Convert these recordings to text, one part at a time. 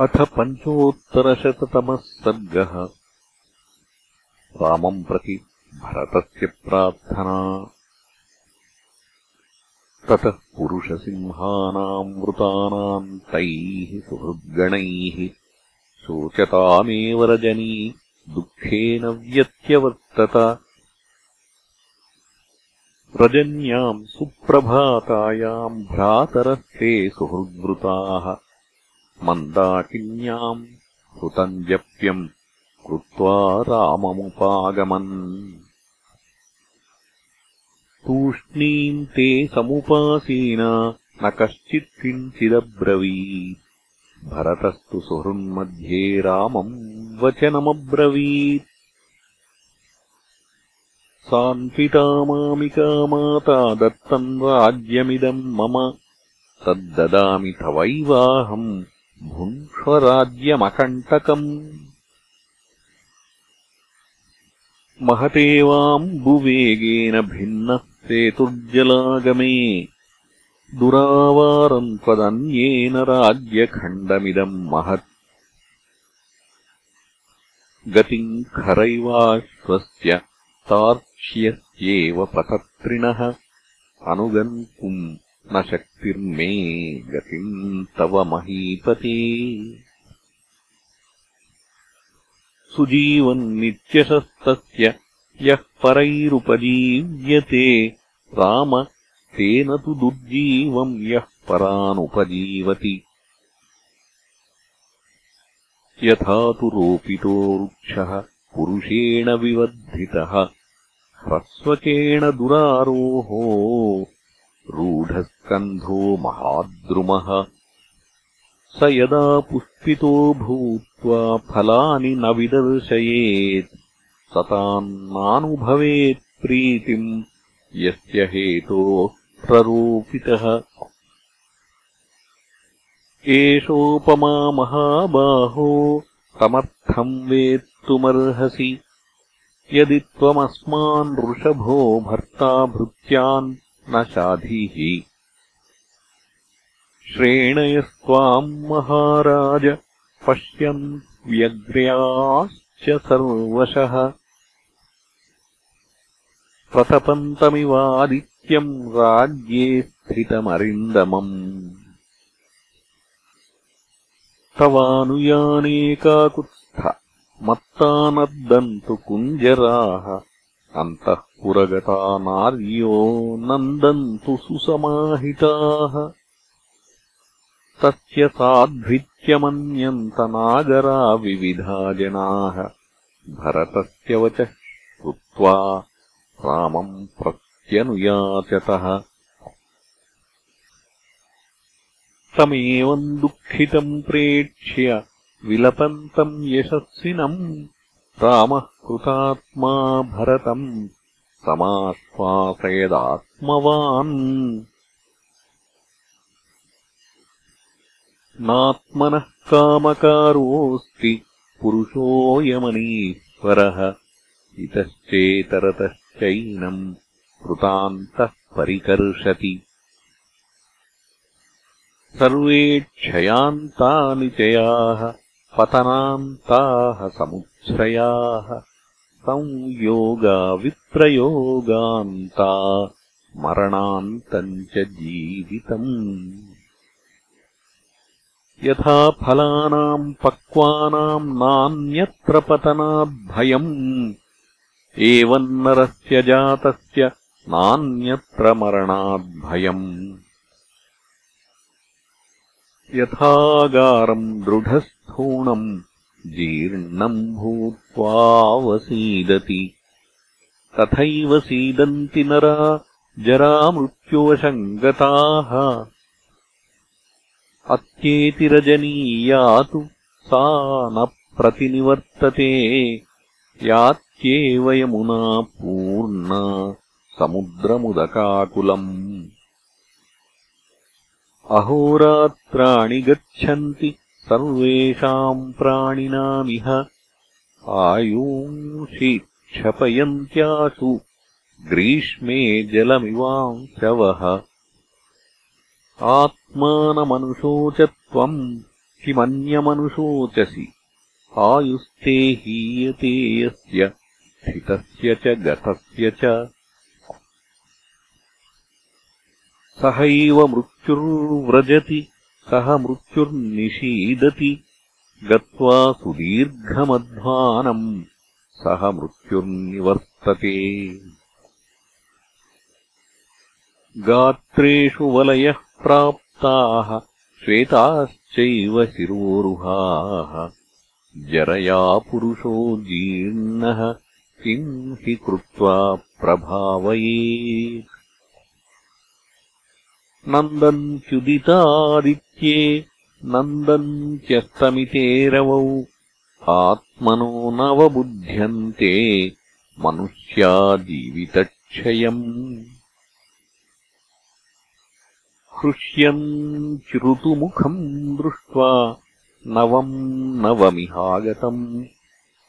अथ पञ्चोत्तरशततमः सर्गः। रामम् प्रति भरतस्य प्रार्थना। ततः पुरुषसिंहानाम् वृतानाम् तैः सुहृद्गणैः शोचतामेव रजनी दुःखेन व्यत्यवर्तत। रजन्याम् सुप्रभातायाम् भ्रातरस्ते सुहृद्वृताः मन्दाकिन्याम् हृतम् जप्यम् कृत्वा राममुपागमन्। तूष्णीम् ते समुपासीना न कश्चित् किञ्चिदब्रवीत्। भरतस्तु सुहृन्मध्ये रामम् वचनमब्रवीत्। सान्विता मामिका माता दत्तम् राज्यमिदम् मम। तद्ददामि तवैवाहम् भुङ्क्ष्वराज्यमकण्टकम् महतेवाम्बुवेगेन भिन्नः सेतुर्जलागमे। दुरावारम् त्वदन्येन राज्यखण्डमिदम् महत्। गतिम् खरैवाश्वस्य तार्क्ष्यस्येव पतत्रिणः अनुगन्तुम् न शक्तिर्मे गतिम् तव महीपते। सुजीवन्नित्यशस्तस्य यः परैरुपजीव्यते राम तेन तु दुर्जीवम् यः परानुपजीवति। यथा तु रोपितो वृक्षः पुरुषेण विवर्धितः ह्रस्वकेण दुरारोहो रूढस्कन्धो महाद्रुमः। स यदा पुष्पितो भूत्वा फलानि न विदर्शयेत् सतान्नानुभवेत् प्रीतिम् यस्य हेतोः प्ररोपितः। एषोपमा महाबाहो तमर्थम् वेत्तुमर्हसि। यदि त्वमस्मान् वृषभो भर्ता भृत्यान् न शाधिः श्रेणयस्त्वाम् महाराज पश्यन् व्यग्र्याश्च सर्वशः। प्रतपन्तमिवादित्यम् राज्ये स्थितमरिन्दमम्। तवानुयानेकाकुत्स्थ मत्तानर्दन्तु कुञ्जराः अन्तः पुरगता नार्यो नन्दन्तु सुसमाहिताः। तस्य साध्वित्यमन्यन्तनागरा विविधा जनाः। भरतस्य वचः श्रुत्वा रामम् प्रत्यनुयाचतः। तमेवम् दुःखितम् प्रेक्ष्य विलपन्तम् यशस्विनम् रामः कृतात्मा भरतम् समाश्वासयदात्मवान् नात्मनः कामकारोऽस्ति पुरुषोऽयमनीश्वरः इतश्चेतरतश्चैनम् कृतान्तः परिकर्षति। सर्वे क्षयान्तानि चयाः पतनान्ताः समुच्छ्रयाः संयोगा विप्रयोगान्ता मरणान्तम् च जीवितम्। यथा फलानाम् पक्वानाम् नान्यत्र पतनाद्भयम् एवम् नरस्य जातस्य नान्यत्र मरणाद्भयम् यथागारम् दृढस्थूणम् जीर्णम् भूत्वावसीदति तथैव सीदन्ति नरा जरामृत्युवशङ्गताः। अत्येतिरजनीया तु सा न प्रतिनिवर्तते यात्येव यमुना पूर्णा समुद्रमुदकाकुलम् अहोरात्राणि गच्छन्ति सर्वेषाम् प्राणिनामिह। आयूंषि क्षपयन्त्यासु ग्रीष्मे जलमिवांशवः आत्मानमनुशोच त्वम् किमन्यमनुशोचसि आयुस्ते हीयते यस्य स्थितस्य च गतस्य च सहैव मृत्युर्व्रजति सह मृत्युर्निषीदति गत्वा सुदीर्घमध्वानम् सह मृत्युर्निवर्तते। गात्रेषु वलयः प्राप्ताः श्वेताश्चैव शिरोरुहाः। जरया पुरुषो जीर्णः किम् हि कृत्वा प्रभावये नन्दन्त्युदितादित्ये नन्दन्त्यस्तमिते रवौ आत्मनो नवबुध्यन्ते मनुष्या जीवितक्षयम् हृष्यन्त्युतुमुखम् दृष्ट्वा नवम् नवमिहागतम्।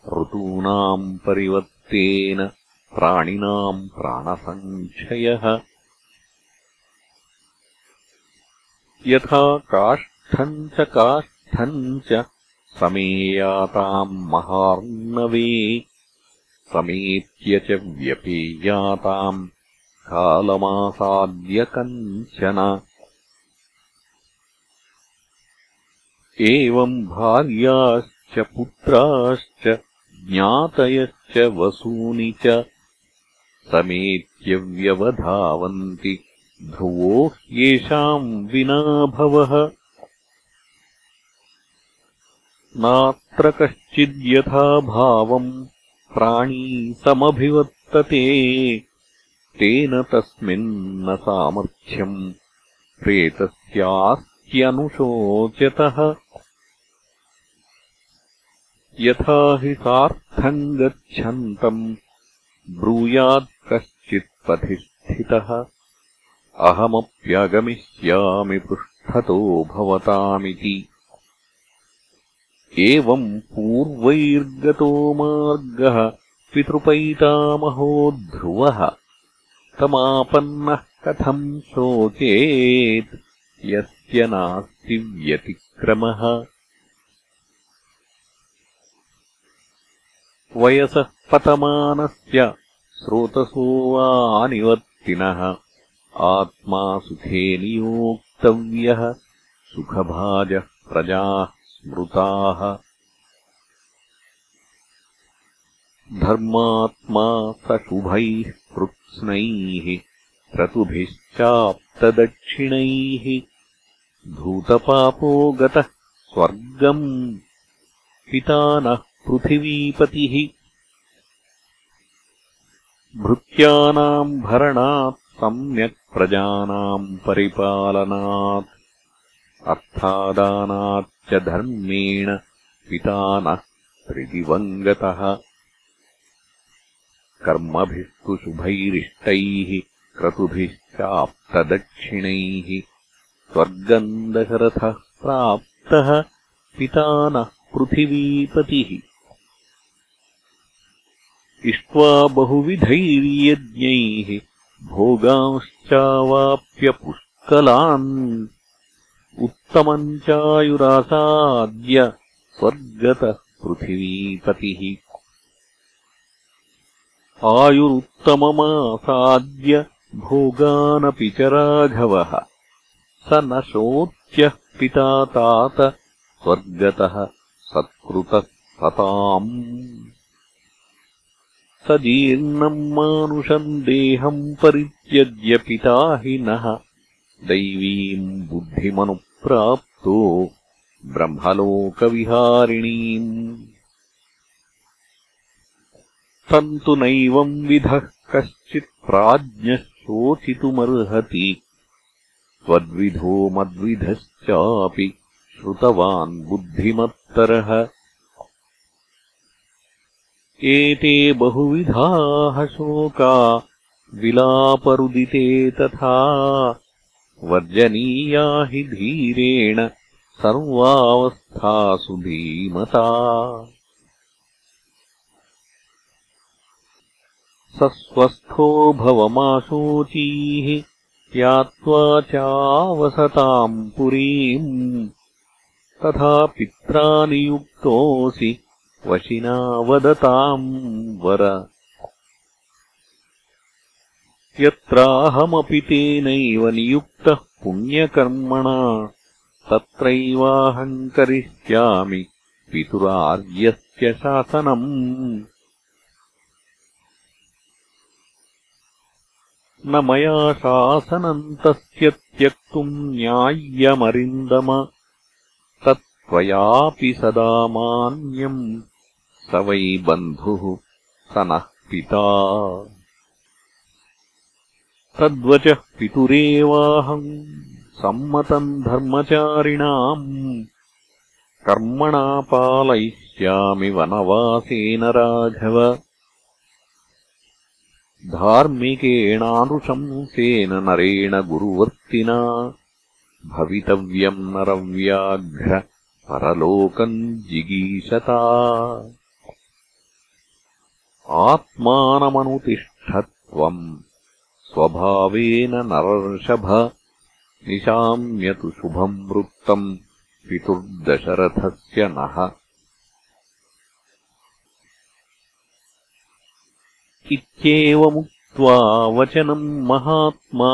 ऋतूनाम् परिवर्तेन प्राणिनाम् प्राणसङ्क्षयः यथा काष्ठम् च काष्ठम् च समेयाताम् महार्णवे समेत्य च व्यपेयाताम् कालमासाद्य कञ्चन एवम् भार्याश्च पुत्राश्च ज्ञातयश्च वसूनि च समेत्य व्यवधावन्ति ध्रुवो ह्येषाम् विना भवः। नात्र कश्चिद्यथा भावम् प्राणी समभिवर्तते तेन तस्मिन्न सामर्थ्यम् प्रेतस्यास्त्यनुशोचतः। यथा हि सार्थम् गच्छन्तम् ब्रूयात् कश्चित्पथि स्थितः अहमप्यगमिष्यामि पृष्ठतो भवतामिति। एवम् पूर्वैर्गतो मार्गः पितृपैतामहो ध्रुवः तमापन्नः कथम् शोचेत्? यस्य नास्ति व्यतिक्रमः। वयसः पतमानस्य स्रोतसो वानिवर्तिनः आत्मा सुखे नियोक्तव्यः सुखभाजः प्रजाः स्मृताः। धर्मात्मा स शुभैः कृत्स्नैः क्रतुभिश्चाप्तदक्षिणैः धूतपापो गतः स्वर्गम् पिता नः पृथिवीपतिः। भृत्यानाम् भरणात् सम्यक् प्रजानाम् परिपालनात् अर्थादानाच्च धर्मेण पिता नः त्रिदिवङ्गतः। कर्मभिस्तु शुभैरिष्टैः क्रतुभिश्चाप्तदक्षिणैः स्वर्गम् दशरथः प्राप्तः पिता नः पृथिवीपतिः। इष्ट्वा बहुविधैर्यज्ञैः भोगांश्चावाप्य पुष्कलान् उत्तमम् चायुरासाद्य स्वर्गतः पृथिवीपतिः। आयुरुत्तममासाद्य भोगानपि च राघवः। स न शोच्यः पिता तात स्वर्गतः सत्कृतः सताम् स जीर्णम् मानुषम् देहम् परित्यज्य पिता हि नः दैवीम् बुद्धिमनुप्राप्तो ब्रह्मलोकविहारिणीम्। तम् नैवम् विधः कश्चित् प्राज्ञः शोचितुमर्हति। त्वद्विधो मद्विधश्चापि श्रुतवान् बुद्धिमत्तरः एते बहुविधाः शोका विलापरुदिते तथा वर्जनीया हि धीरेण सर्वावस्थासु धीमता। स स्वस्थो भवमाशोचीः यात्वा चावसताम् पुरीम् तथा पित्रा नियुक्तोऽसि वशिना वदताम् वर। यत्राहमपि तेनैव नियुक्तः पुण्यकर्मणा तत्रैवाहम् करिष्यामि पितुरार्यस्य शासनम्। न मया शासनम् तस्य त्यक्तुम् न्याय्यमरिन्दम तत्त्वयापि सदा मान्यम् वै बन्धुः स नः पिता। तद्वचः पितुरेवाहम् सम्मतम् धर्मचारिणाम्। कर्मणा पालयिष्यामि वनवासेन राघव। धार्मिकेणानुशंसेन नरेण गुरुवर्तिना। भवितव्यम् नरव्याघ्र परलोकम् जिगीषता आत्मानमनुतिष्ठत्वम्। स्वभावेन नरर्षभ निशाम्यतु शुभम् वृत्तम् पितुर्दशरथस्य नः। इत्येवमुक्त्वा वचनम् महात्मा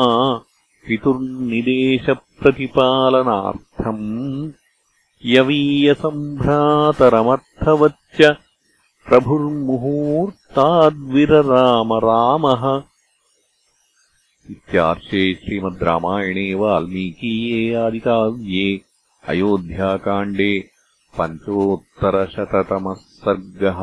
पितुर्निदेशप्रतिपालनार्थम् यवीयसम्भ्रातरमर्थवच्च प्रभुर्मुहूर्ताद्विरराम रामः इत्यार्षे श्रीमद् रामायणे वाल्मीकीये आदिकाव्ये अयोध्याकाण्डे पञ्चोत्तरशततमः सर्गः